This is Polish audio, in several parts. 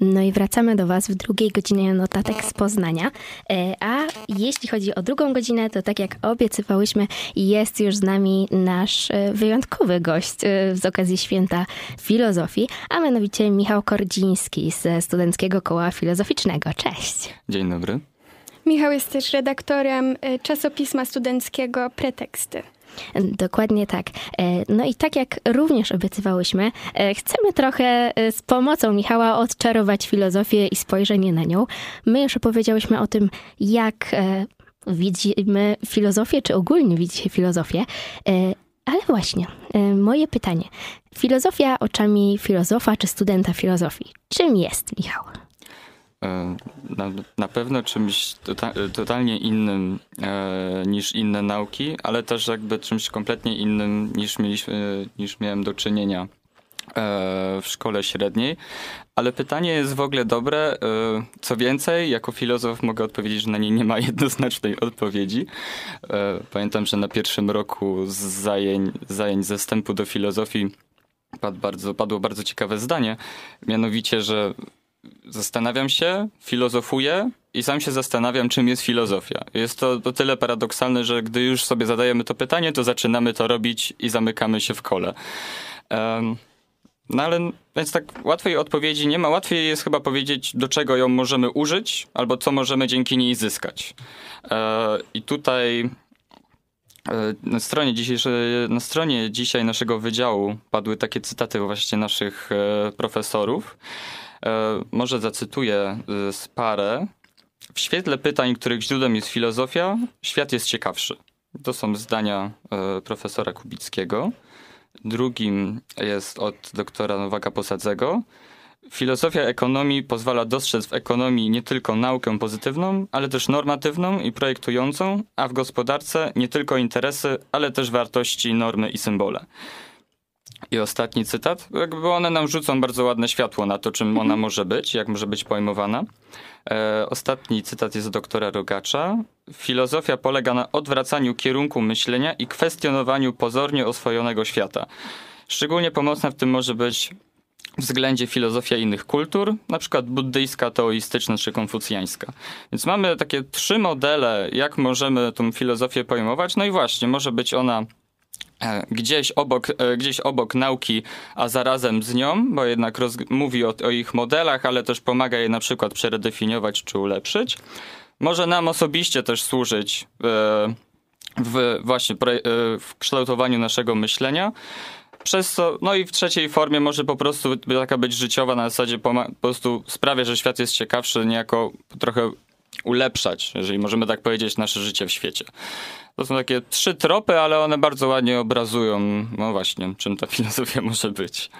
No i wracamy do Was w drugiej godzinie notatek z Poznania. E, a jeśli chodzi o drugą godzinę, to tak jak obiecywałyśmy, jest już z nami nasz e, wyjątkowy gość e, z okazji święta filozofii, a mianowicie Michał Kordziński ze Studenckiego Koła Filozoficznego. Cześć. Dzień dobry. Michał jest też redaktorem czasopisma studenckiego Preteksty. Dokładnie tak. E, no i tak jak również obiecywałyśmy, e, chcemy trochę e, z pomocą Michała odczarować filozofię i spojrzenie na nią. My już opowiedziałyśmy o tym, jak widzimy filozofię, czy ogólnie widzicie filozofię. Ale właśnie, moje pytanie. Filozofia oczami filozofa czy studenta filozofii. Czym jest, Michał? E, na, na pewno czymś tota, totalnie innym e, niż inne nauki, ale też jakby czymś kompletnie innym niż, mieliśmy, niż miałem do czynienia e, w szkole średniej. Ale pytanie jest w ogóle dobre. E, co więcej, jako filozof mogę odpowiedzieć, że na nie nie ma jednoznacznej odpowiedzi. E, pamiętam, że na pierwszym roku z zajęć, zajęć ze wstępu do filozofii padło bardzo, padło bardzo ciekawe zdanie, mianowicie, że zastanawiam się, filozofuję i sam się zastanawiam, czym jest filozofia. Jest to o tyle paradoksalne, że gdy już sobie zadajemy to pytanie, to zaczynamy to robić i zamykamy się w kole. Um, no ale więc tak łatwej odpowiedzi nie ma. Łatwiej jest chyba powiedzieć, do czego ją możemy użyć, albo co możemy dzięki niej zyskać. E, I tutaj e, na stronie, na stronie dzisiaj naszego wydziału padły takie cytaty właśnie naszych e, profesorów. E, może zacytuję y, z parę. W świetle pytań, których źródłem jest filozofia, świat jest ciekawszy. To są zdania e, profesora Kubickiego. Drugim jest od doktora Nowaka Posadzego. Filozofia ekonomii pozwala dostrzec w ekonomii nie tylko naukę pozytywną, ale też normatywną i projektującą, a w gospodarce nie tylko interesy, ale też wartości, normy i symbole. I ostatni cytat. Jakby one nam rzucą bardzo ładne światło na to, czym ona mhm. może być, jak może być pojmowana. E, ostatni cytat jest doktora Rogacza. Filozofia polega na odwracaniu kierunku myślenia i kwestionowaniu pozornie oswojonego świata. Szczególnie pomocna w tym może być względzie filozofia innych kultur, na przykład buddyjska, teoistyczna czy konfucjańska. Więc mamy takie trzy modele, jak możemy tą filozofię pojmować. No i właśnie, może być ona gdzieś obok, e, gdzieś obok nauki, a zarazem z nią, bo jednak roz, mówi o, o, ich modelach, ale też pomaga je na przykład przeredefiniować czy ulepszyć. Może nam osobiście też służyć e, w właśnie w kształtowaniu naszego myślenia. Przez co, no i w trzeciej formie może po prostu taka być życiowa na zasadzie po prostu sprawia, że świat jest ciekawszy, niejako trochę ulepszać, jeżeli możemy tak powiedzieć, nasze życie w świecie. To są takie trzy tropy, ale one bardzo ładnie obrazują, no właśnie, czym ta filozofia może być.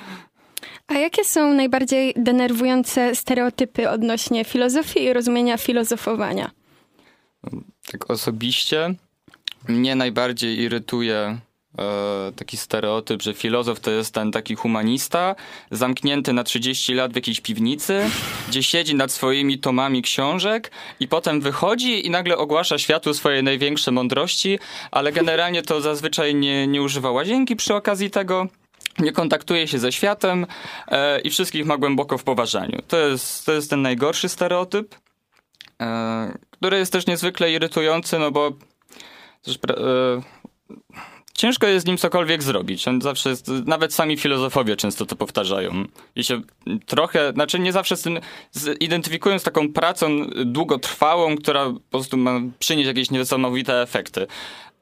A jakie są najbardziej denerwujące stereotypy odnośnie filozofii i rozumienia filozofowania? Tak osobiście mnie najbardziej irytuje taki stereotyp, że filozof to jest ten taki humanista, zamknięty na 30 lat w jakiejś piwnicy, gdzie siedzi nad swoimi tomami książek i potem wychodzi i nagle ogłasza światu swoje największe mądrości, ale generalnie to zazwyczaj nie, nie używa łazienki przy okazji tego nie kontaktuje się ze światem e, i wszystkich ma głęboko w poważaniu. To jest, to jest ten najgorszy stereotyp, e, który jest też niezwykle irytujący, no bo też, e, ciężko jest nim cokolwiek zrobić. On zawsze jest, nawet sami filozofowie często to powtarzają. I się trochę, znaczy nie zawsze z tym identyfikują z taką pracą długotrwałą, która po prostu ma przynieść jakieś niesamowite efekty.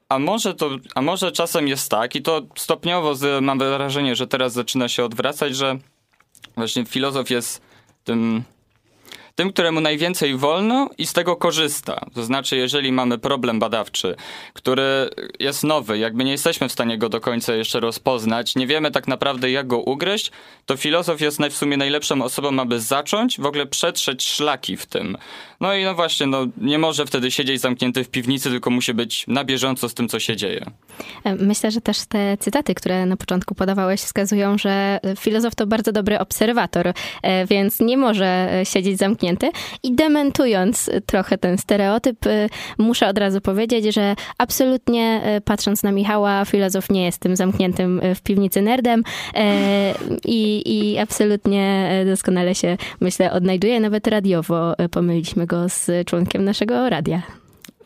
A może to, a może czasem jest tak, i to stopniowo z, mam wrażenie, że teraz zaczyna się odwracać, że właśnie filozof jest tym tym, któremu najwięcej wolno i z tego korzysta. To znaczy, jeżeli mamy problem badawczy, który jest nowy, jakby nie jesteśmy w stanie go do końca jeszcze rozpoznać, nie wiemy tak naprawdę jak go ugryźć, to filozof jest w sumie najlepszą osobą, aby zacząć w ogóle przetrzeć szlaki w tym. No i no właśnie, no, nie może wtedy siedzieć zamknięty w piwnicy, tylko musi być na bieżąco z tym, co się dzieje. E, myślę, że też te cytaty, które na początku podawałeś, wskazują, że filozof to bardzo dobry obserwator, e, więc nie może siedzieć zamknięty I dementując trochę ten stereotyp, muszę od razu powiedzieć, że absolutnie patrząc na Michała, filozof nie jest tym zamkniętym w piwnicy nerdem i, i absolutnie doskonale się, myślę, odnajduje. Nawet radiowo pomyliliśmy go z członkiem naszego radia.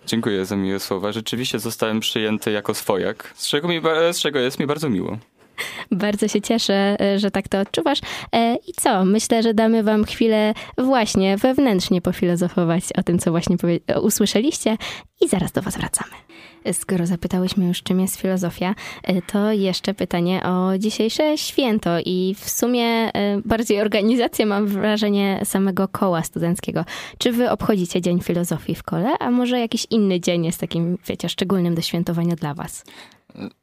Dziękuję za miłe słowa. Rzeczywiście zostałem przyjęty jako swojak, z czego, mi, z czego jest mi bardzo miło. Bardzo się cieszę, e, że tak to odczuwasz. E, I co? Myślę, że damy wam chwilę właśnie wewnętrznie pofilozofować o tym, co właśnie usłyszeliście i zaraz do was wracamy. Skoro zapytałyśmy już, czym jest filozofia, e, to jeszcze pytanie o dzisiejsze święto i w sumie bardziej organizację, mam wrażenie, samego koła studenckiego. Czy wy obchodzicie Dzień Filozofii w kole, a może jakiś inny dzień jest takim, wiecie, szczególnym do świętowania dla was?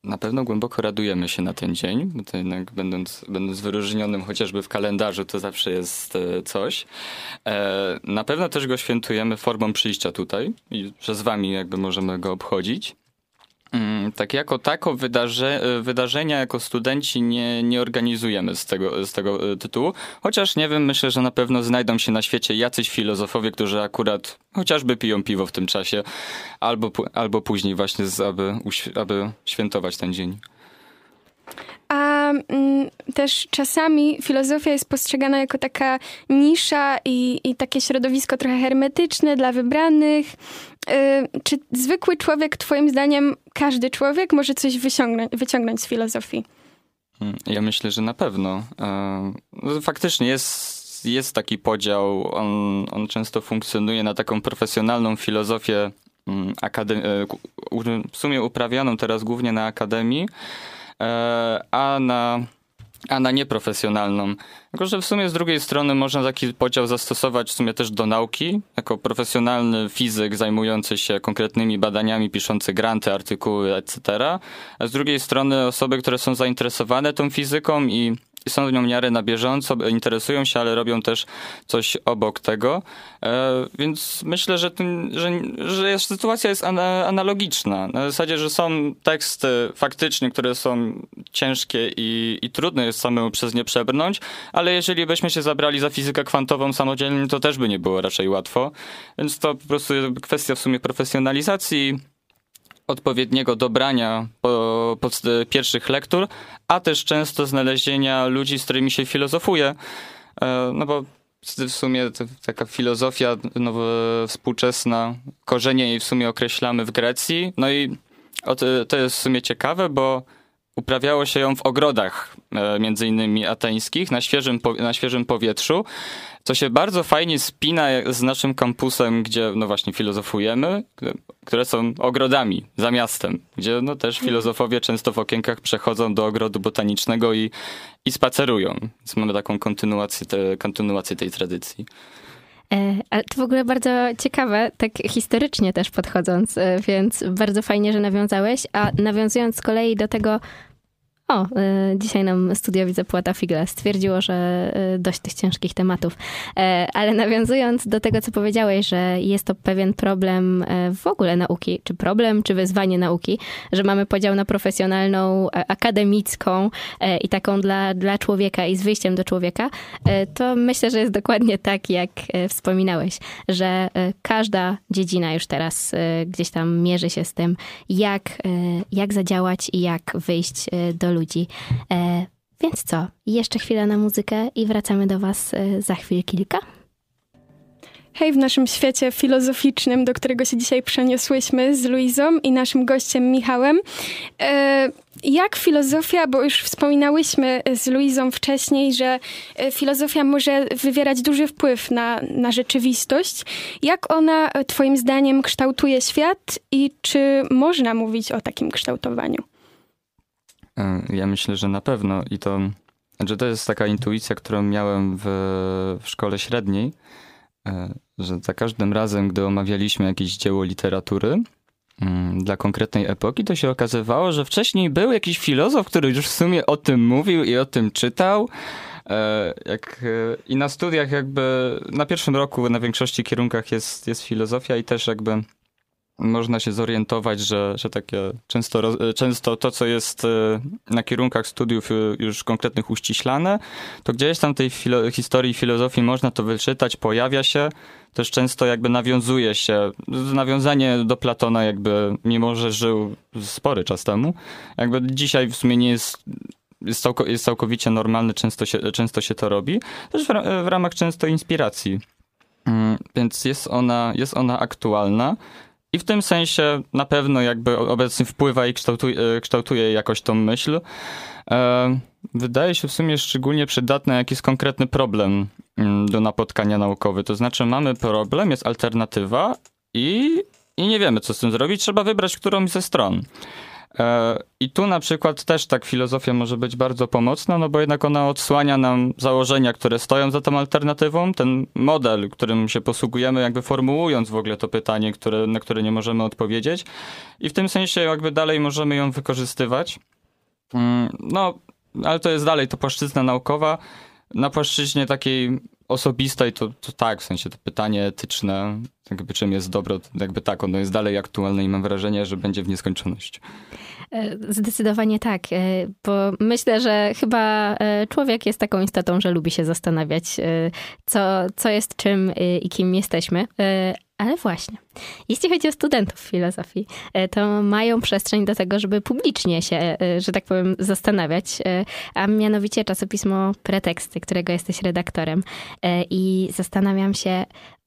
Na pewno głęboko radujemy się na ten dzień, bo to jednak będąc, będąc wyróżnionym chociażby w kalendarzu, to zawsze jest e, coś. E, na pewno też go świętujemy formą przyjścia tutaj i przez wami jakby możemy go obchodzić. Mm, tak jako tako wydarze, wydarzenia jako studenci nie, nie organizujemy z tego, z tego e, tytułu, chociaż nie wiem, myślę, że na pewno znajdą się na świecie jacyś filozofowie, którzy akurat chociażby piją piwo w tym czasie, albo, albo później właśnie, aby, aby świętować ten dzień. Mm, też czasami filozofia jest postrzegana jako taka nisza i, i takie środowisko trochę hermetyczne dla wybranych. Y, czy zwykły człowiek, Twoim zdaniem, każdy człowiek może coś wyciągnąć, z filozofii? Mm, ja myślę, że na pewno. E, faktycznie jest, jest taki podział. On, on często funkcjonuje na taką profesjonalną filozofię, mm, e, w sumie uprawianą teraz głównie na akademii a na, a na nieprofesjonalną. Tylko, że w sumie z drugiej strony można taki podział zastosować w sumie też do nauki, jako profesjonalny fizyk zajmujący się konkretnymi badaniami, piszący granty, artykuły, etc. A z drugiej strony osoby, które są zainteresowane tą fizyką i są w nią miarę na bieżąco, interesują się, ale robią też coś obok tego. E, więc myślę, że, tym, że, że sytuacja jest analogiczna. Na zasadzie, że są teksty faktycznie, które są ciężkie i, i trudne jest samemu przez nie przebrnąć, ale jeżeli byśmy się zabrali za fizykę kwantową samodzielnie, to też by nie było raczej łatwo. Więc to po prostu kwestia w sumie profesjonalizacji odpowiedniego dobrania po, po pierwszych lektur, a też często znalezienia ludzi, z którymi się filozofuje. E, no bo w sumie taka filozofia no, współczesna, korzenie jej w sumie określamy w Grecji. No i to jest w sumie ciekawe, bo uprawiało się ją w ogrodach, e, między innymi ateńskich, na świeżym, na świeżym powietrzu, co się bardzo fajnie spina z naszym kampusem, gdzie no właśnie filozofujemy, które są ogrodami za miastem, gdzie no też filozofowie często w okienkach przechodzą do ogrodu botanicznego i, i spacerują. Więc mamy taką kontynuację, te, kontynuację tej tradycji. E, ale to w ogóle bardzo ciekawe, tak historycznie też podchodząc, e, więc bardzo fajnie, że nawiązałeś. A nawiązując z kolei do tego, o, y, dzisiaj nam studiowi Zapłata Figla stwierdziło, że y, dość tych ciężkich tematów. E, ale nawiązując do tego, co powiedziałeś, że jest to pewien problem e, w ogóle nauki, czy problem, czy wyzwanie nauki, że mamy podział na profesjonalną, e, akademicką i taką dla, dla człowieka i z wyjściem do człowieka, to myślę, że jest dokładnie tak, jak wspominałeś, że każda dziedzina już teraz gdzieś tam mierzy się z tym, jak, jak zadziałać i jak wyjść do ludzi ludzi. E, więc co? Jeszcze chwila na muzykę i wracamy do Was e, za chwilę kilka. Hej, w naszym świecie filozoficznym, do którego się dzisiaj przeniosłyśmy z Luizą i naszym gościem Michałem. E, jak filozofia, bo już wspominałyśmy z Luizą wcześniej, że filozofia może wywierać duży wpływ na, na rzeczywistość. Jak ona, Twoim zdaniem, kształtuje świat i czy można mówić o takim kształtowaniu? E, ja myślę, że na pewno i to, że to jest taka intuicja, którą miałem w, w szkole średniej, e, że za każdym razem, gdy omawialiśmy jakieś dzieło literatury mm, dla konkretnej epoki, to się okazywało, że wcześniej był jakiś filozof, który już w sumie o tym mówił i o tym czytał. E, jak, I na studiach jakby, na pierwszym roku na większości kierunkach jest, jest filozofia i też jakby można się zorientować, że, że takie często, często to, co jest na kierunkach studiów już konkretnych uściślane, to gdzieś tam tej filo historii filozofii można to wyczytać, pojawia się, też często jakby nawiązuje się, nawiązanie do Platona jakby, mimo że żył spory czas temu, jakby dzisiaj w sumie nie jest jest, jest całkowicie normalny, często się, często się to robi, też w, w ramach często inspiracji. Mm, więc jest ona, jest ona aktualna. I w tym sensie na pewno jakby obecnie wpływa i kształtuje, e, kształtuje jakoś tą myśl. E, wydaje się w sumie szczególnie przydatne, jak jest konkretny problem mm, do napotkania naukowy. To znaczy mamy problem, jest alternatywa i, i nie wiemy, co z tym zrobić. Trzeba wybrać którąś ze stron. E, I tu na przykład też tak filozofia może być bardzo pomocna, no bo jednak ona odsłania nam założenia, które stoją za tą alternatywą, ten model, którym się posługujemy, jakby formułując w ogóle to pytanie, które, na które nie możemy odpowiedzieć. I w tym sensie jakby dalej możemy ją wykorzystywać. Mm, no, ale to jest dalej to płaszczyzna naukowa. Na płaszczyźnie takiej osobistej to, to tak, w sensie to pytanie etyczne, jakby czym jest dobro, jakby tak, ono jest dalej aktualne i mam wrażenie, że będzie w nieskończoność. E, zdecydowanie tak, e, bo myślę, że chyba e, człowiek jest taką istotą, że lubi się zastanawiać, co, co jest czym i kim jesteśmy. Ale właśnie, jeśli chodzi o studentów filozofii, to mają przestrzeń do tego, żeby publicznie się, że tak powiem, zastanawiać, a mianowicie czasopismo Preteksty, którego jesteś redaktorem. I zastanawiam się,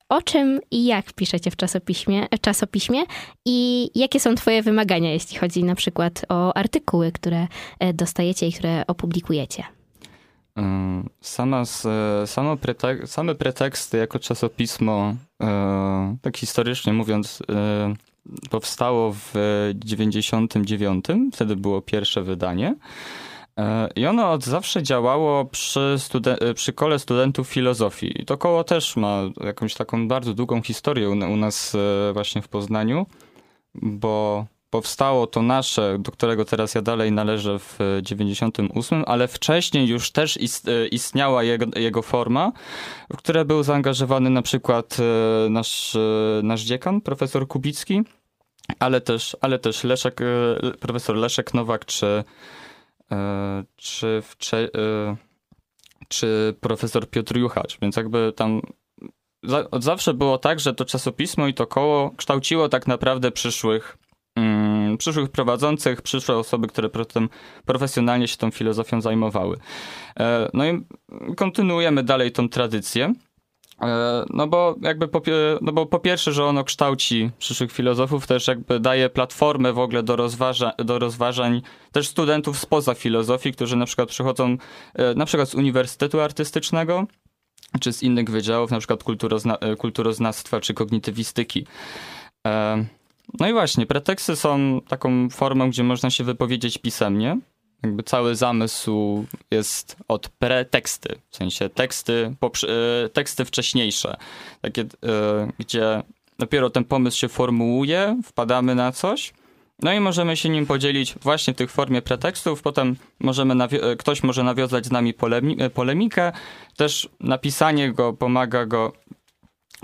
o czym i jak piszecie w czasopiśmie, czasopiśmie i jakie są Twoje wymagania, jeśli chodzi na przykład o artykuły, które e, dostajecie i które opublikujecie? Sama, samo pretek same preteksty jako czasopismo, e, tak historycznie mówiąc, e, powstało w 99. Wtedy było pierwsze wydanie. E, I ono od zawsze działało przy, przy kole studentów filozofii. I to koło też ma jakąś taką bardzo długą historię u, nas e, właśnie w Poznaniu, bo powstało to nasze, do którego teraz ja dalej należę w 98, ale wcześniej już też e, istniała jego, jego forma, w której był zaangażowany na przykład nasz, nasz dziekan, profesor Kubicki, ale też, ale też Leszek, profesor Leszek Nowak czy E, czy, czy, e, czy profesor Piotr Juchacz, więc jakby tam od zawsze było tak, że to czasopismo i to koło kształciło tak naprawdę przyszłych, mm, przyszłych prowadzących, przyszłe osoby, które potem profesjonalnie się tą filozofią zajmowały. E, no i kontynuujemy dalej tą tradycję. E, no bo jakby po, no bo po pierwsze, że ono kształci przyszłych filozofów, też jakby daje platformę w ogóle do, rozważa, do rozważań też studentów spoza filozofii, którzy na przykład przychodzą e, na przykład z Uniwersytetu Artystycznego, czy z innych wydziałów, na przykład kulturozna, kulturoznawstwa czy kognitywistyki. No i właśnie, preteksty są taką formą, gdzie można się wypowiedzieć pisemnie, jakby cały zamysł jest od preteksty, w sensie teksty, e, teksty wcześniejsze, takie, e, gdzie dopiero ten pomysł się formułuje, wpadamy na coś, no i możemy się nim podzielić właśnie w tych formie pretekstów, potem możemy e, ktoś może nawiązać z nami polemi polemikę, też napisanie go pomaga go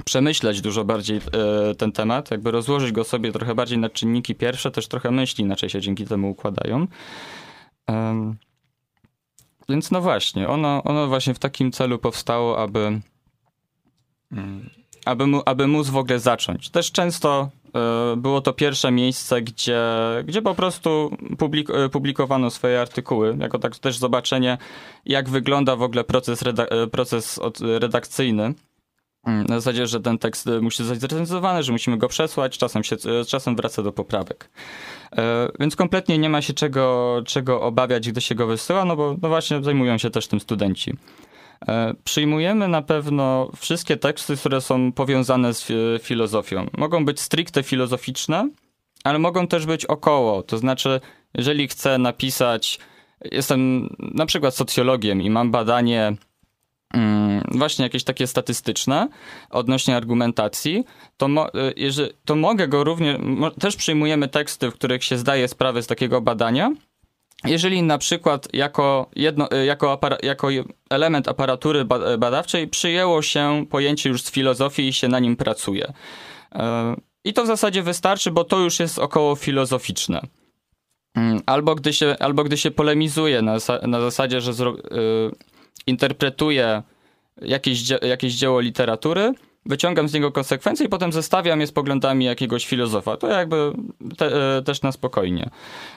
przemyśleć dużo bardziej ten temat, jakby rozłożyć go sobie trochę bardziej na czynniki pierwsze, też trochę myśli inaczej się dzięki temu układają. Um, więc no właśnie, ono, ono właśnie w takim celu powstało, aby, mm, aby, aby móc w ogóle zacząć. Też często y, było to pierwsze miejsce, gdzie, gdzie po prostu publik, e, publikowano swoje artykuły, jako tak też zobaczenie, jak wygląda w ogóle proces, e, proces redakcyjny. Mm, na zasadzie, że ten tekst musi zostać zrecenzowany, że musimy go przesłać, czasem, się, czasem wraca do poprawek. E, więc kompletnie nie ma się czego, czego obawiać, gdy się go wysyła, no bo no właśnie zajmują się też tym studenci. E, przyjmujemy na pewno wszystkie teksty, które są powiązane z filozofią. Mogą być stricte filozoficzne, ale mogą też być około. To znaczy, jeżeli chcę napisać, jestem na przykład socjologiem i mam badanie właśnie jakieś takie statystyczne odnośnie argumentacji, to, mo, y, jeżeli, to mogę go również, też przyjmujemy teksty, w których się zdaje sprawę z takiego badania. Jeżeli na przykład jako, jedno, y, jako, apara, jako element aparatury badawczej przyjęło się pojęcie już z filozofii i się na nim pracuje. I to w zasadzie wystarczy, bo to już jest około filozoficzne. Mm, albo gdy się, albo gdy się polemizuje na, na zasadzie, że zro, interpretuje jakieś, jakieś dzieło literatury, wyciągam z niego konsekwencje i potem zestawiam je z poglądami jakiegoś filozofa. To jakby te, e, też na spokojnie.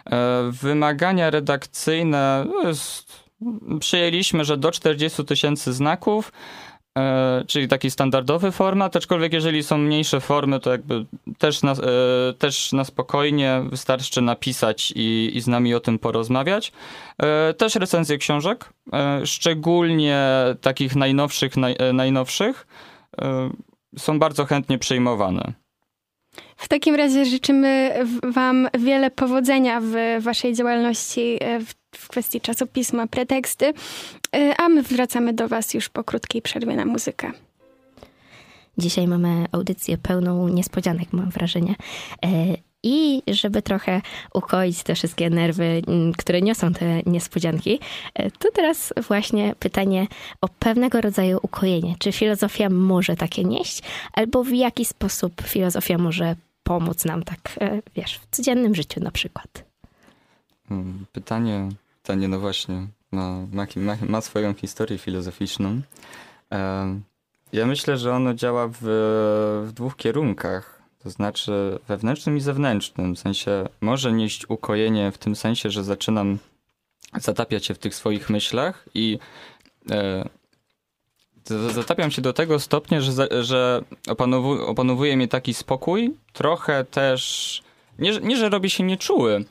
E, wymagania redakcyjne no jest, przyjęliśmy, że do 40 tysięcy znaków, czyli taki standardowy format, aczkolwiek jeżeli są mniejsze formy, to jakby też na, też na spokojnie wystarczy napisać i, i z nami o tym porozmawiać. Też recenzje książek, szczególnie takich najnowszych, naj, najnowszych, są bardzo chętnie przyjmowane. W takim razie życzymy Wam wiele powodzenia w Waszej działalności e, w kwestii czasopisma Preteksty, e, a my wracamy do Was już po krótkiej przerwie na muzykę. Dzisiaj mamy audycję pełną niespodzianek, mam wrażenie. E, i żeby trochę ukoić te wszystkie nerwy, mm, które niosą te niespodzianki, e, to teraz właśnie pytanie o pewnego rodzaju ukojenie. Czy filozofia może takie nieść? Albo w jaki sposób filozofia może pomóc nam tak, wiesz, w codziennym życiu na przykład? Hmm, pytanie, pytanie no właśnie, ma, ma, ma swoją historię filozoficzną. E, ja myślę, że ono działa w, w dwóch kierunkach. To znaczy wewnętrznym i zewnętrznym. W sensie może nieść ukojenie w tym sensie, że zaczynam zatapiać się w tych swoich myślach i e, zatapiam się do tego stopnia, że, że opanowu, opanowuje mnie taki spokój, trochę też, nie, nie że robi się nieczuły,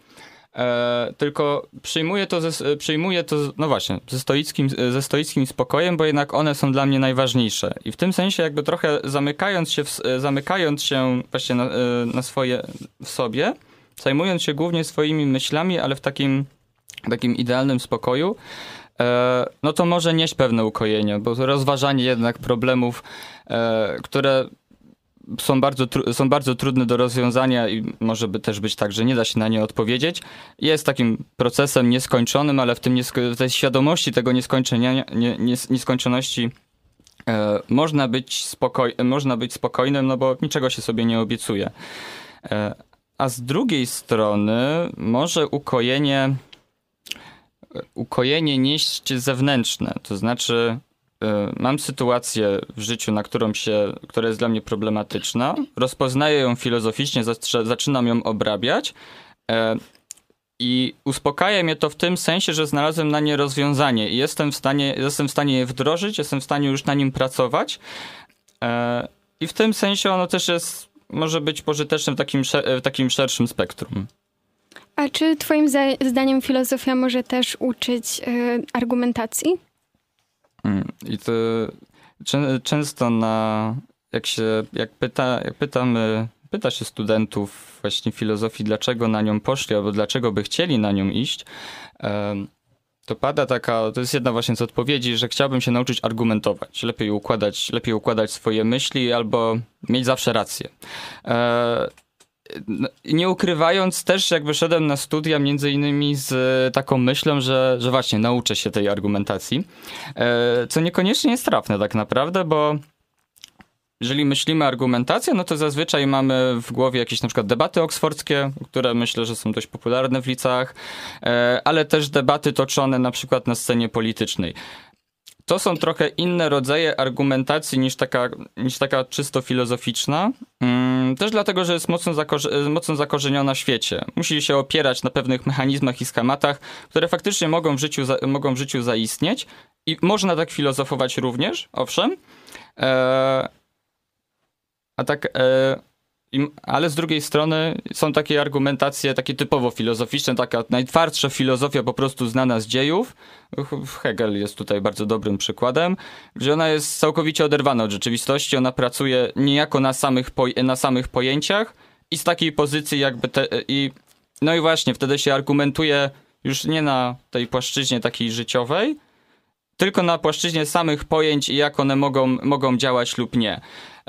E, tylko przyjmuję to, ze, przyjmuję to, no właśnie, ze stoickim, ze stoickim spokojem, bo jednak one są dla mnie najważniejsze. I w tym sensie jakby trochę zamykając się, w, zamykając się właśnie na, e, na swoje, w sobie, zajmując się głównie swoimi myślami, ale w takim, takim idealnym spokoju, e, no to może nieść pewne ukojenie, bo rozważanie jednak problemów, e, które są bardzo, są bardzo trudne do rozwiązania i może by też być tak, że nie da się na nie odpowiedzieć. Jest takim procesem nieskończonym, ale w, tym w tej świadomości tego nieskończenia, nie, nie, nieskończoności e, można, być spokoj- można być spokojnym, no bo niczego się sobie nie obiecuje. E, a z drugiej strony może ukojenie ukojenie nieść zewnętrzne, to znaczy mam sytuację w życiu, na którą się, która jest dla mnie problematyczna, rozpoznaję ją filozoficznie, zaczynam ją obrabiać e, i uspokaja mnie to w tym sensie, że znalazłem na nie rozwiązanie i jestem w stanie, jestem w stanie je wdrożyć, jestem w stanie już na nim pracować e, i w tym sensie ono też jest, może być pożyteczne w takim, w takim szerszym spektrum. A czy twoim zdaniem filozofia może też uczyć y, argumentacji? Mm, I to często na, jak się, jak pyta, jak pytamy, pyta się studentów właśnie filozofii, dlaczego na nią poszli, albo dlaczego by chcieli na nią iść, to pada taka, to jest jedna właśnie z odpowiedzi, że chciałbym się nauczyć argumentować, lepiej układać, lepiej układać swoje myśli albo mieć zawsze rację. E, no, nie ukrywając też jakby szedłem na studia między innymi z taką myślą, że, że właśnie nauczę się tej argumentacji, e, co niekoniecznie jest trafne tak naprawdę, bo jeżeli myślimy argumentację, no to zazwyczaj mamy w głowie jakieś na przykład debaty oksfordzkie, które myślę, że są dość popularne w licach, e, ale też debaty toczone na przykład na scenie politycznej to są trochę inne rodzaje argumentacji niż taka, niż taka czysto filozoficzna. Mm, też dlatego, że jest mocno, zakorze mocno zakorzeniona w świecie. Musi się opierać na pewnych mechanizmach i schematach, które faktycznie mogą w życiu, mogą w życiu zaistnieć. I można tak filozofować również, owszem. E, a tak. E, ale z drugiej strony są takie argumentacje, takie typowo filozoficzne, taka najtwardsza filozofia po prostu znana z dziejów. Hegel jest tutaj bardzo dobrym przykładem, że ona jest całkowicie oderwana od rzeczywistości, ona pracuje niejako na samych, na samych pojęciach i z takiej pozycji jakby te, i no i właśnie wtedy się argumentuje już nie na tej płaszczyźnie takiej życiowej, tylko na płaszczyźnie samych pojęć i jak one mogą, mogą działać lub nie.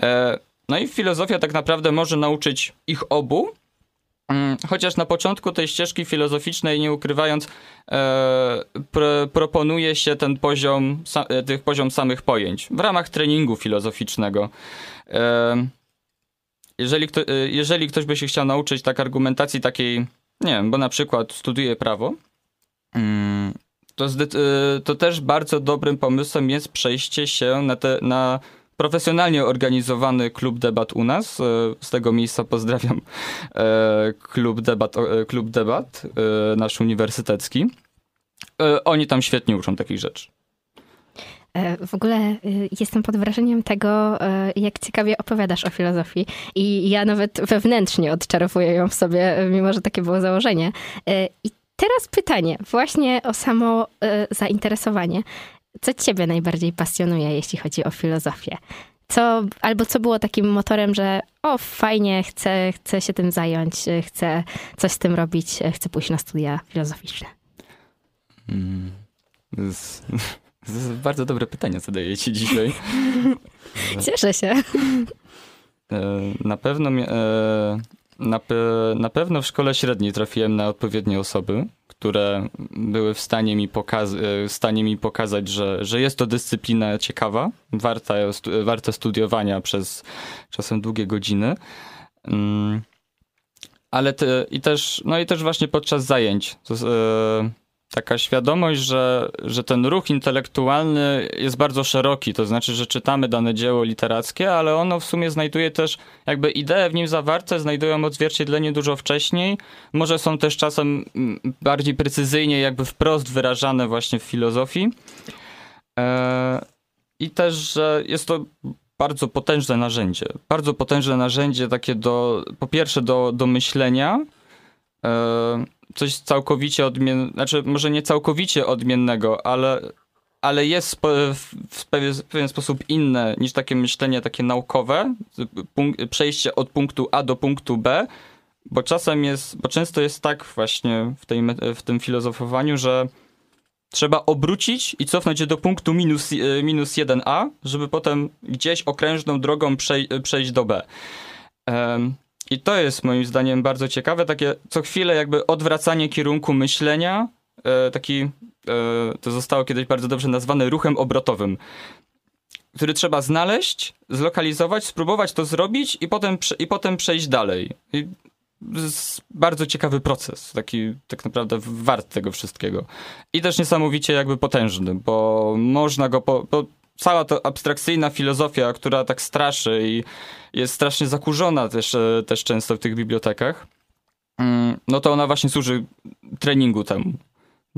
E, no i filozofia tak naprawdę może nauczyć ich obu, mm, Chociaż na początku tej ścieżki filozoficznej, nie ukrywając, e, pro, proponuje się ten poziom, sa, e, tych poziom samych pojęć w ramach treningu filozoficznego. E, jeżeli, kto, jeżeli ktoś by się chciał nauczyć tak argumentacji takiej, nie wiem, bo na przykład studiuje prawo, mm, to, to też bardzo dobrym pomysłem jest przejście się na, te, na profesjonalnie organizowany klub debat u nas. E, z tego miejsca pozdrawiam e, klub debat, e, klub debat nasz uniwersytecki. Oni tam świetnie uczą takich rzeczy. W ogóle jestem pod wrażeniem tego, jak ciekawie opowiadasz o filozofii. I ja nawet wewnętrznie odczarowuję ją w sobie, mimo że takie było założenie. I teraz pytanie, właśnie o samo zainteresowanie. Co ciebie najbardziej pasjonuje, jeśli chodzi o filozofię? Co, albo co było takim motorem, że o, fajnie, chcę, chcę się tym zająć, chcę coś z tym robić, chcę pójść na studia filozoficzne? Jest bardzo dobre pytanie, co dajecie dzisiaj. Cieszę się. E, na pewno, e, na, na pewno w szkole średniej trafiłem na odpowiednie osoby, które były w stanie mi, pokaz- e, stanie mi pokazać, że, że jest to dyscyplina ciekawa, warta, warta studiowania przez czasem długie godziny. Mm, ale te, i też, no i też właśnie podczas zajęć. To, e, taka świadomość, że, że ten ruch intelektualny jest bardzo szeroki, to znaczy, że czytamy dane dzieło literackie, ale ono w sumie znajduje też jakby idee w nim zawarte, znajdują odzwierciedlenie dużo wcześniej, może są też czasem mm, bardziej precyzyjnie jakby wprost wyrażane właśnie w filozofii. E, I też, że jest to bardzo potężne narzędzie. Bardzo potężne narzędzie takie do, po pierwsze do, do myślenia, e, coś całkowicie odmiennego, znaczy może nie całkowicie odmiennego, ale, ale jest w pewien sposób inne niż takie myślenie takie naukowe, przejście od punktu A do punktu B, bo czasem jest, bo często jest tak właśnie w, tej, w tym filozofowaniu, że trzeba obrócić i cofnąć się do punktu minus, minus 1a, żeby potem gdzieś okrężną drogą przej, przejść do B. Um, i to jest moim zdaniem bardzo ciekawe, takie co chwilę jakby odwracanie kierunku myślenia, e, taki, e, to zostało kiedyś bardzo dobrze nazwane ruchem obrotowym, który trzeba znaleźć, zlokalizować, spróbować to zrobić i potem, i potem przejść dalej. I bardzo ciekawy proces, taki tak naprawdę wart tego wszystkiego. I też niesamowicie jakby potężny, bo można go, po, bo cała ta abstrakcyjna filozofia, która tak straszy i jest strasznie zakurzona też, e, też często w tych bibliotekach, mm, no to ona właśnie służy treningu temu.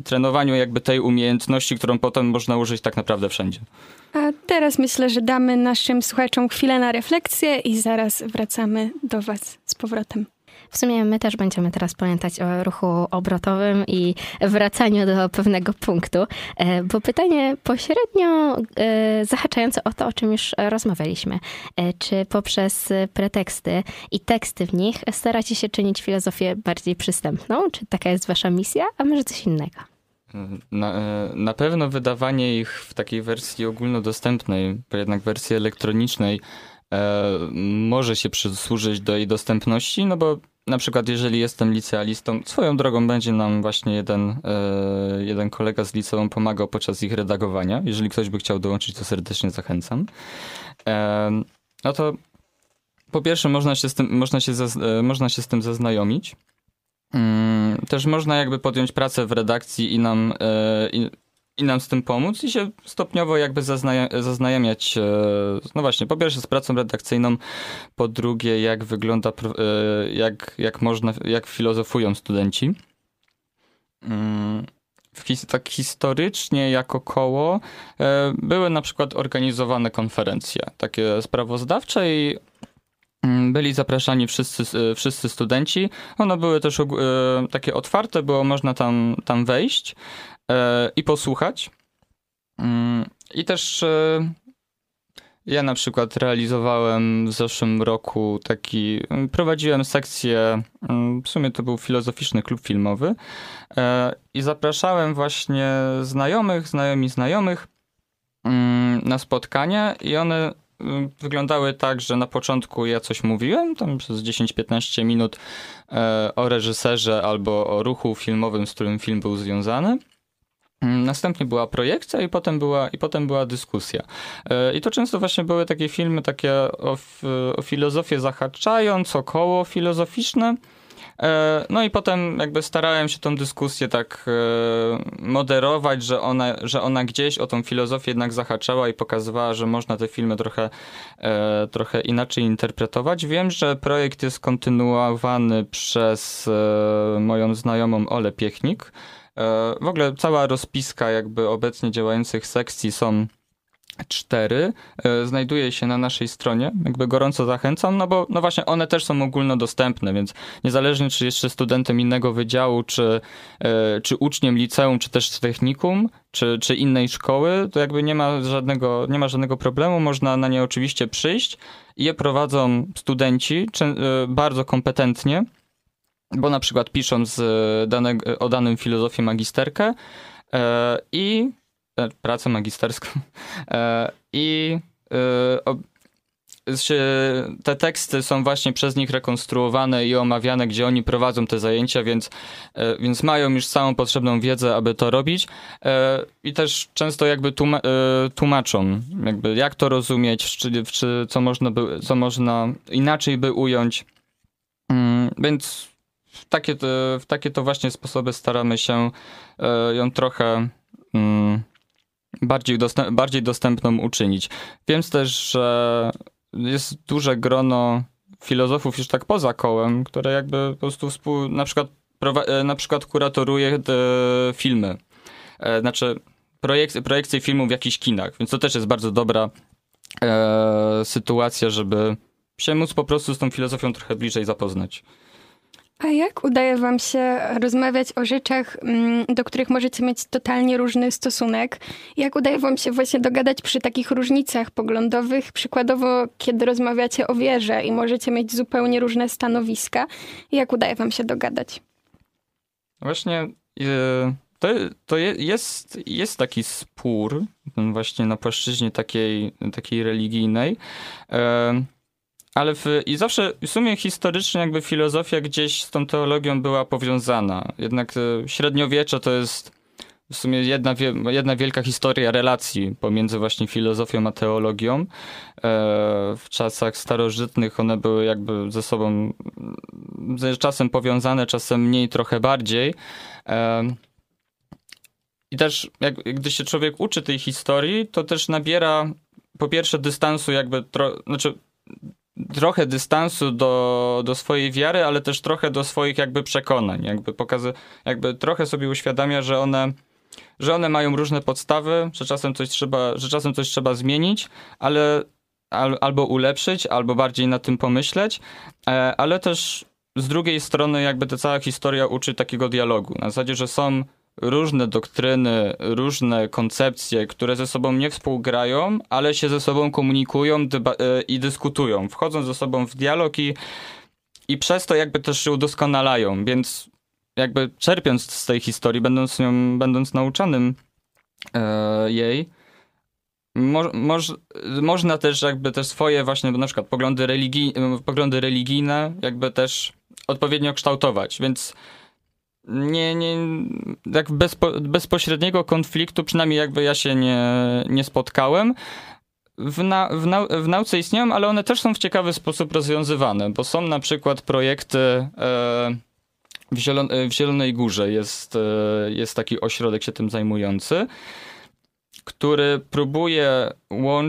Trenowaniu jakby tej umiejętności, którą potem można użyć tak naprawdę wszędzie. A teraz myślę, że damy naszym słuchaczom chwilę na refleksję i zaraz wracamy do Was z powrotem. W sumie my też będziemy teraz pamiętać o ruchu obrotowym i wracaniu do pewnego punktu, e, bo pytanie pośrednio e, zahaczające o to, o czym już rozmawialiśmy. E, czy poprzez preteksty i teksty w nich staracie się czynić filozofię bardziej przystępną? Czy taka jest wasza misja, a może coś innego? Na, na pewno wydawanie ich w takiej wersji ogólnodostępnej, bo jednak wersji elektronicznej e, może się przysłużyć do jej dostępności, no bo na przykład jeżeli jestem licealistą, swoją drogą będzie nam właśnie jeden, e, jeden kolega z liceum pomagał podczas ich redagowania. Jeżeli ktoś by chciał dołączyć, to serdecznie zachęcam. E, no to po pierwsze można się z tym, można się, e, można się z tym zaznajomić. Mm, też można jakby podjąć pracę w redakcji i nam, i nam z tym pomóc i się stopniowo jakby zaznajamiać, e, no właśnie, po pierwsze z pracą redakcyjną, po drugie jak wygląda, e, jak, jak można, jak filozofują studenci. Mm, his, tak historycznie jako koło e, były na przykład organizowane konferencje takie sprawozdawcze i mm, byli zapraszani wszyscy, wszyscy studenci. One były też takie otwarte, było można tam, tam wejść. E, i posłuchać. Mm, I też e, ja na przykład realizowałem w zeszłym roku taki, prowadziłem sekcję, mm, w sumie to był filozoficzny klub filmowy e, i zapraszałem właśnie znajomych, znajomi znajomych mm, na spotkania i one wyglądały tak, że na początku ja coś mówiłem, tam przez 10-15 minut o reżyserze albo o ruchu filmowym, z którym film był związany. Mm, następnie była projekcja i potem była, i potem była dyskusja. I to często właśnie były takie filmy takie o, o filozofię zahaczając, około filozoficzne, E, no i potem jakby starałem się tą dyskusję tak e, moderować, że ona, że ona gdzieś o tą filozofię jednak zahaczała i pokazywała, że można te filmy trochę, e, trochę inaczej interpretować. Wiem, że projekt jest kontynuowany przez moją znajomą Ole Piechnik. W ogóle cała rozpiska jakby obecnie działających sekcji są 4 e, znajduje się na naszej stronie. Jakby gorąco zachęcam, no bo no właśnie one też są ogólnodostępne, więc niezależnie czy jeszcze studentem innego wydziału, czy, e, czy uczniem liceum, czy też technikum, czy, czy innej szkoły, to jakby nie ma żadnego, nie ma żadnego problemu. Można na nie oczywiście przyjść. Je prowadzą studenci e, bardzo kompetentnie, bo na przykład piszą z danego, o danym filozofię magisterkę i E, pracę magisterską e, i e, te teksty są właśnie przez nich rekonstruowane i omawiane, gdzie oni prowadzą te zajęcia, więc, więc mają już całą potrzebną wiedzę, aby to robić i też często jakby tłumaczą, jakby jak to rozumieć, czy, czy co, można by, co można inaczej by ująć. Mm, więc takie, w takie to właśnie sposoby staramy się ją trochę mm, bardziej, dostęp, bardziej dostępną uczynić. Wiem też, że jest duże grono filozofów już tak poza kołem, które jakby po prostu współ, na przykład, e, na przykład kuratoruje te filmy. E, znaczy projekcje, projekcje filmów w jakichś kinach, więc to też jest bardzo dobra e, sytuacja, żeby się móc po prostu z tą filozofią trochę bliżej zapoznać. A jak udaje Wam się rozmawiać o rzeczach, mm, do których możecie mieć totalnie różny stosunek? Jak udaje Wam się właśnie dogadać przy takich różnicach poglądowych? Przykładowo, kiedy rozmawiacie o wierze i możecie mieć zupełnie różne stanowiska. Jak udaje Wam się dogadać? Właśnie e, to, to jest, jest taki spór właśnie na płaszczyźnie takiej, takiej religijnej. Ale w, i zawsze w sumie historycznie jakby filozofia gdzieś z tą teologią była powiązana. Jednak e, średniowiecze to jest w sumie jedna, jedna wielka historia relacji pomiędzy właśnie filozofią a teologią. E, w czasach starożytnych one były jakby ze sobą czasem powiązane, czasem mniej, trochę bardziej. E, I też jak, gdy się człowiek uczy tej historii, to też nabiera po pierwsze dystansu jakby, tro, znaczy trochę dystansu do, do swojej wiary, ale też trochę do swoich jakby przekonań. Jakby pokazy, jakby trochę sobie uświadamia, że one, że one mają różne podstawy, że czasem coś trzeba, że czasem coś trzeba zmienić, ale al, albo ulepszyć, albo bardziej nad tym pomyśleć, e, ale też z drugiej strony jakby ta cała historia uczy takiego dialogu. Na zasadzie, że są różne doktryny, różne koncepcje, które ze sobą nie współgrają, ale się ze sobą komunikują e, i dyskutują, wchodzą ze sobą w dialog i, i przez to jakby też się udoskonalają, więc jakby czerpiąc z tej historii, będąc nią, będąc nauczanym e, jej, mo, moż, można też jakby te swoje właśnie, na przykład poglądy, religii, poglądy religijne jakby też odpowiednio kształtować, więc nie, nie, tak bezpo, bezpośredniego konfliktu, przynajmniej jakby ja się nie, nie spotkałem. W, na, w, nau, w nauce istnieją, ale one też są w ciekawy sposób rozwiązywane, bo są na przykład projekty e, w, Zielon, w Zielonej Górze, jest, e, jest taki ośrodek się tym zajmujący który próbuje,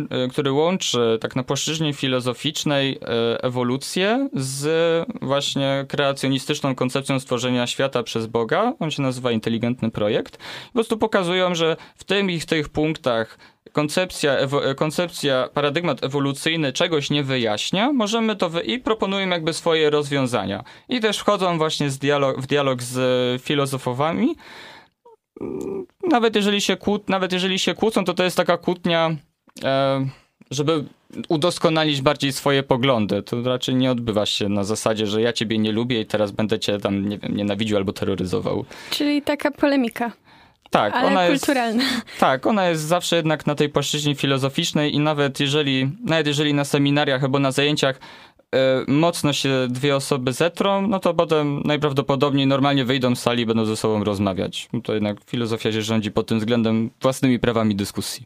e, który łączy tak na płaszczyźnie filozoficznej e, ewolucję z właśnie kreacjonistyczną koncepcją stworzenia świata przez Boga. On się nazywa Inteligentny Projekt. Po prostu pokazują, że w tym i w tych punktach koncepcja, ewo- koncepcja, paradygmat ewolucyjny czegoś nie wyjaśnia, możemy to wy- i proponują jakby swoje rozwiązania. I też wchodzą właśnie dialog, w dialog z filozofowami, nawet jeżeli się, kłó, nawet jeżeli się kłócą, to to jest taka kłótnia, e, żeby udoskonalić bardziej swoje poglądy. To raczej nie odbywa się na zasadzie, że ja ciebie nie lubię i teraz będę cię tam, nie wiem, nienawidził albo terroryzował. Czyli taka polemika. Tak, Ale ona kulturalna. jest. Tak, ona jest zawsze jednak na tej płaszczyźnie filozoficznej i nawet jeżeli, nawet jeżeli na seminariach albo na zajęciach mocno się dwie osoby zetrą, no to potem najprawdopodobniej normalnie wyjdą z sali i będą ze sobą rozmawiać. To jednak filozofia się rządzi pod tym względem własnymi prawami dyskusji.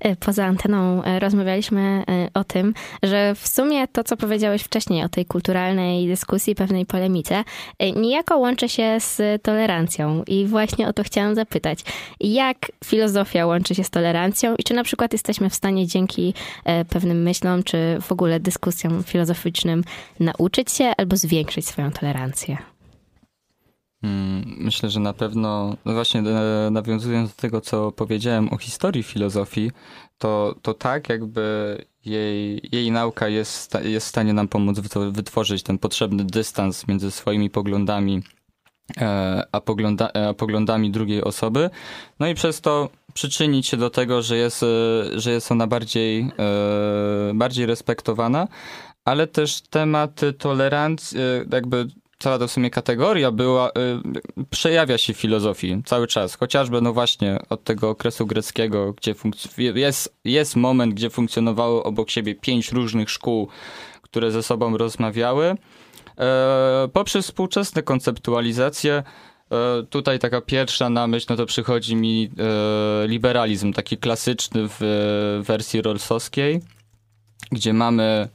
E, poza anteną e, rozmawialiśmy e, o tym, że w sumie to, co powiedziałeś wcześniej o tej kulturalnej dyskusji, pewnej polemice, niejako łączy się z tolerancją. I właśnie o to chciałam zapytać. Jak filozofia łączy się z tolerancją i czy na przykład jesteśmy w stanie dzięki pewnym myślom, czy w ogóle dyskusjom filozoficznym nauczyć się albo zwiększyć swoją tolerancję? Mm, myślę, że na pewno, no właśnie e, nawiązując do tego, co powiedziałem o historii filozofii, to, to tak jakby jej, jej nauka jest, jest w stanie nam pomóc wytworzyć ten potrzebny dystans między swoimi poglądami e, a, pogląda, a poglądami drugiej osoby, no i przez to przyczynić się do tego, że jest, e, że jest ona bardziej, bardziej respektowana, ale też temat tolerancji, jakby cała to w sumie kategoria była, y, przejawia się w filozofii cały czas. Chociażby, no właśnie, od tego okresu greckiego, gdzie jest, jest moment, gdzie funkcjonowało obok siebie pięć różnych szkół, które ze sobą rozmawiały. E, poprzez współczesne konceptualizacje, e, tutaj taka pierwsza na myśl, no to przychodzi mi e, liberalizm, taki klasyczny w wersji rolsowskiej, gdzie mamy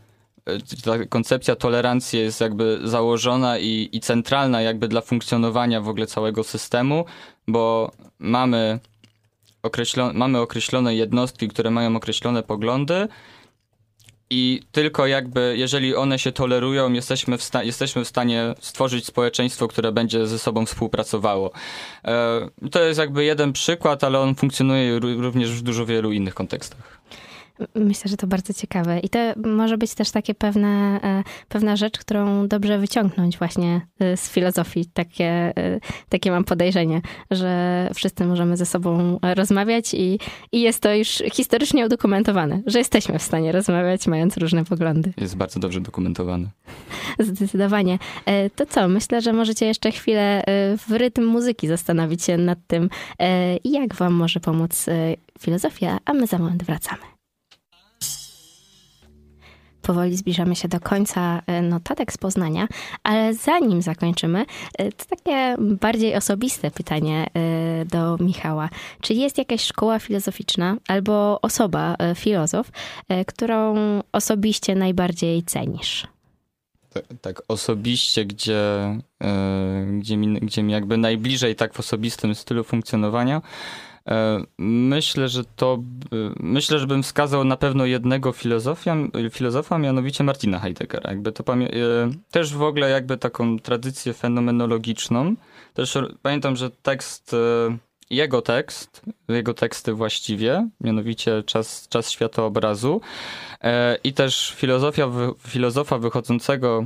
ta koncepcja tolerancji jest jakby założona i, i centralna jakby dla funkcjonowania w ogóle całego systemu, bo mamy, określone, mamy określone jednostki, które mają określone poglądy i tylko jakby, jeżeli one się tolerują, jesteśmy w, sta- jesteśmy w stanie stworzyć społeczeństwo, które będzie ze sobą współpracowało. E, to jest jakby jeden przykład, ale on funkcjonuje również w dużo wielu innych kontekstach. Myślę, że to bardzo ciekawe. I to może być też takie pewne, e, pewna rzecz, którą dobrze wyciągnąć właśnie e, z filozofii. Takie, e, takie mam podejrzenie, że wszyscy możemy ze sobą rozmawiać i, i jest to już historycznie udokumentowane, że jesteśmy w stanie rozmawiać, mając różne poglądy. Jest bardzo dobrze dokumentowane. Zdecydowanie. To co? Myślę, że możecie jeszcze chwilę w rytm muzyki zastanowić się nad tym, jak wam może pomóc filozofia, a my za moment wracamy powoli zbliżamy się do końca e, notatek z Poznania, ale zanim zakończymy, e, to takie bardziej osobiste pytanie e, do Michała. Czy jest jakaś szkoła filozoficzna albo osoba, filozof, którą osobiście najbardziej cenisz? Tak, tak, osobiście, gdzie, gdzie, mi, gdzie mi jakby najbliżej tak w osobistym stylu funkcjonowania, myślę, że to. E, myślę, że bym wskazał na pewno jednego filozofia, filozofa, mianowicie Martina Heideggera. Jakby to e, też w ogóle jakby taką tradycję fenomenologiczną. Też pamiętam, że tekst, jego tekst, jego teksty właściwie, mianowicie Czas, czas światoobrazu i też filozofia, filozofa wychodzącego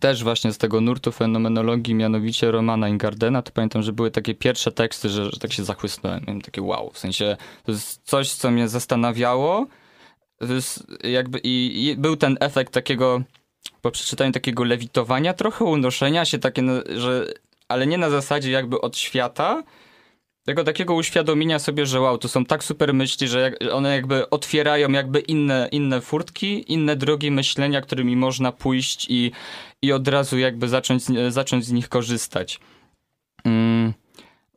też właśnie z tego nurtu fenomenologii, mianowicie Romana Ingardena, to pamiętam, że były takie pierwsze teksty, że, że tak się zachłysnąłem. Miałem takie wow, w sensie to jest coś, co mnie zastanawiało. Jakby i, i był ten efekt takiego, po przeczytaniu takiego lewitowania, trochę unoszenia się takie, że, ale nie na zasadzie jakby od świata, tego takiego uświadomienia sobie, że wow, to są tak super myśli, że jak, one jakby otwierają jakby inne, inne furtki, inne drogi myślenia, którymi można pójść i, i od razu jakby zacząć, zacząć z nich korzystać. Mm.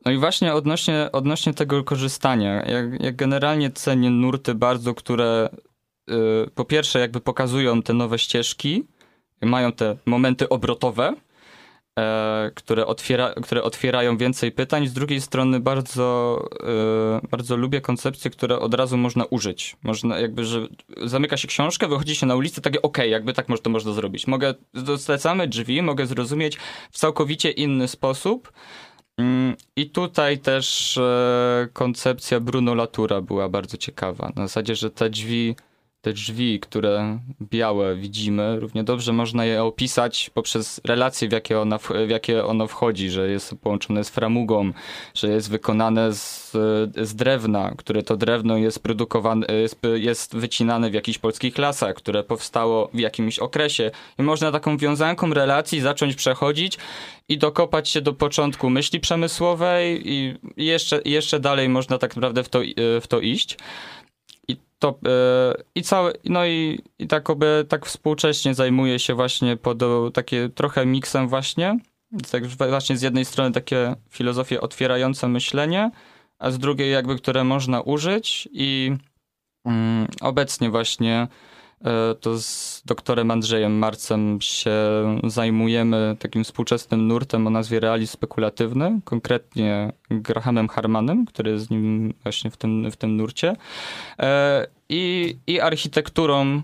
No i właśnie odnośnie, odnośnie tego korzystania, jak, jak generalnie cenię nurty bardzo, które y, po pierwsze jakby pokazują te nowe ścieżki, mają te momenty obrotowe, które, otwiera, które otwierają więcej pytań. Z drugiej strony bardzo, e, bardzo lubię koncepcje, które od razu można użyć. Można jakby, że zamyka się książkę, wychodzi się na ulicę, takie okay, jakby tak to można zrobić. Mogę, dostlecamy drzwi, mogę zrozumieć w całkowicie inny sposób. Mm, I tutaj też e, koncepcja Bruno Latura była bardzo ciekawa. Na zasadzie, że te drzwi te drzwi, które białe widzimy, równie dobrze można je opisać poprzez relacje, w jakie, ona, w jakie ono wchodzi, że jest połączone z framugą, że jest wykonane z, z drewna, które to drewno jest produkowane, jest, jest wycinane w jakichś polskich lasach, które powstało w jakimś okresie. I można taką wiązanką relacji zacząć przechodzić i dokopać się do początku myśli przemysłowej i jeszcze, jeszcze dalej można tak naprawdę w to, w to iść. To i cały, no i, i tak, oby, tak współcześnie zajmuję się właśnie pod takie trochę miksem właśnie. Tak właśnie z jednej strony takie filozofie otwierające myślenie, a z drugiej jakby, które można użyć i mm, obecnie właśnie e, to z doktorem Andrzejem Marcem się zajmujemy takim współczesnym nurtem o nazwie realizm spekulatywny, konkretnie Grahamem Harmanem, który jest z nim właśnie w tym, w tym nurcie. E, i, i architekturą,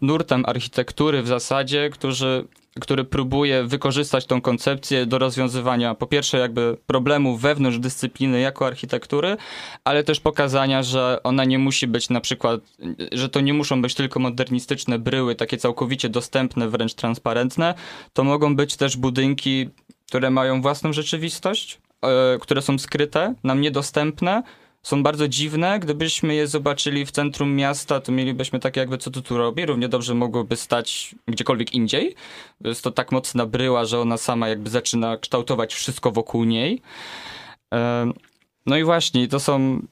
nurtem architektury w zasadzie, którzy który próbuje wykorzystać tą koncepcję do rozwiązywania po pierwsze jakby problemów wewnątrz dyscypliny jako architektury, ale też pokazania, że ona nie musi być na przykład, że to nie muszą być tylko modernistyczne bryły, takie całkowicie dostępne, wręcz transparentne. To mogą być też budynki, które mają własną rzeczywistość, e, które są skryte, nam niedostępne, są bardzo dziwne. Gdybyśmy je zobaczyli w centrum miasta, to mielibyśmy takie jakby, co tu tu robi. Równie dobrze mogłoby stać gdziekolwiek indziej. Jest to tak mocna bryła, że ona sama jakby zaczyna kształtować wszystko wokół niej. No i właśnie, to są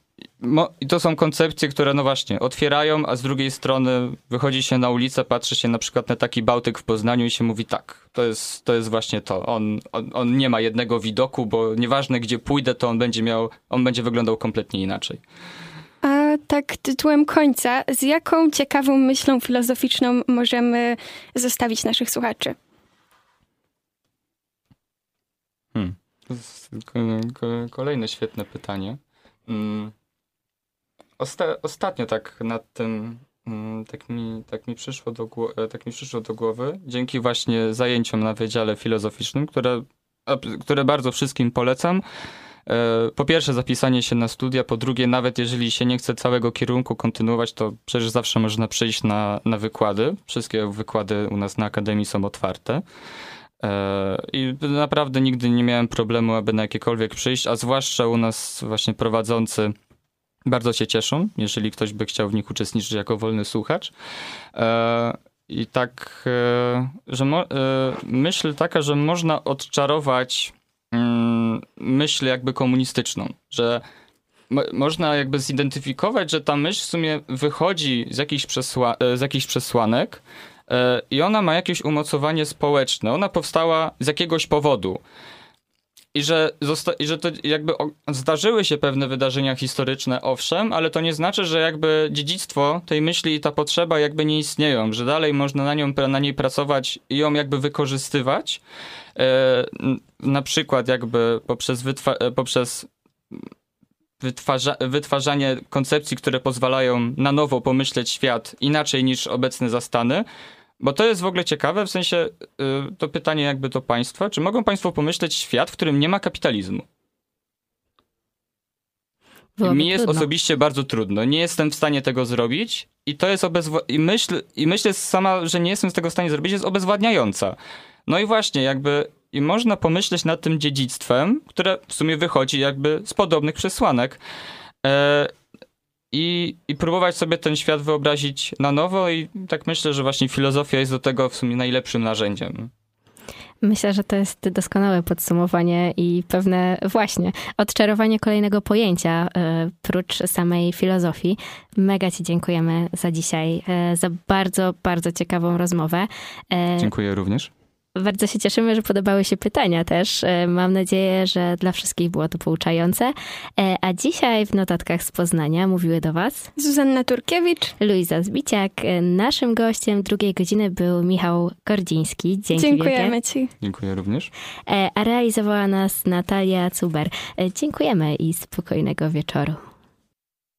i to są koncepcje, które no właśnie otwierają, a z drugiej strony wychodzi się na ulicę, patrzy się na przykład na taki Bałtyk w Poznaniu i się mówi tak, to jest, to jest właśnie to. On, on, on nie ma jednego widoku, bo nieważne gdzie pójdę, to on będzie miał, on będzie wyglądał kompletnie inaczej. A tak tytułem końca, z jaką ciekawą myślą filozoficzną możemy zostawić naszych słuchaczy? Hmm. Kolejne świetne pytanie. Hmm. Osta ostatnio tak nad tym mm, tak mi, tak, mi przyszło do e, tak mi przyszło do głowy, dzięki właśnie zajęciom na Wydziale Filozoficznym, które, które bardzo wszystkim polecam. E, po pierwsze zapisanie się na studia, po drugie nawet jeżeli się nie chce całego kierunku kontynuować, to przecież zawsze można przyjść na, na wykłady. Wszystkie wykłady u nas na Akademii są otwarte. E, I naprawdę nigdy nie miałem problemu, aby na jakiekolwiek przyjść, a zwłaszcza u nas właśnie prowadzący bardzo się cieszą, jeżeli ktoś by chciał w nich uczestniczyć jako wolny słuchacz. E, I tak, e, że e, myśl taka, że można odczarować mm, myśl jakby komunistyczną, że można jakby zidentyfikować, że ta myśl w sumie wychodzi z jakichś, przesła z jakichś przesłanek i ona ma jakieś umocowanie społeczne. Ona powstała z jakiegoś powodu i że, i że to jakby zdarzyły się pewne wydarzenia historyczne, owszem, ale to nie znaczy, że jakby dziedzictwo tej myśli i ta potrzeba jakby nie istnieją, że dalej można na, nią, na niej pracować i ją jakby wykorzystywać. E, na przykład jakby poprzez, wytwa- e, poprzez wytwarza- wytwarzanie koncepcji, które pozwalają na nowo pomyśleć świat inaczej niż obecne zastany, bo to jest w ogóle ciekawe, w sensie y, to pytanie jakby do państwa, czy mogą państwo pomyśleć świat, w którym nie ma kapitalizmu? Byłoby Mi jest trudno. osobiście bardzo trudno. Nie jestem w stanie tego zrobić i to jest obezwła- i myśl, i myślę sama, że nie jestem z tego w stanie zrobić, jest obezwładniająca. No i właśnie, jakby i można pomyśleć nad tym dziedzictwem, które w sumie wychodzi jakby z podobnych przesłanek. E, i, i próbować sobie ten świat wyobrazić na nowo i tak myślę, że właśnie filozofia jest do tego w sumie najlepszym narzędziem. Myślę, że to jest doskonałe podsumowanie i pewne właśnie odczarowanie kolejnego pojęcia e, prócz samej filozofii. Mega Ci dziękujemy za dzisiaj, e, za bardzo, bardzo ciekawą rozmowę. E, Dziękuję również. Bardzo się cieszymy, że podobały się pytania też. E, mam nadzieję, że dla wszystkich było to pouczające. E, a dzisiaj w notatkach z Poznania mówiły do Was Zuzanna Turkiewicz, Luiza Zbiciak. E, naszym gościem drugiej godziny był Michał Kordziński. Dzięki Dziękujemy wielkie. Ci. Dziękuję również. A realizowała nas Natalia Cuber. Dziękujemy i spokojnego wieczoru.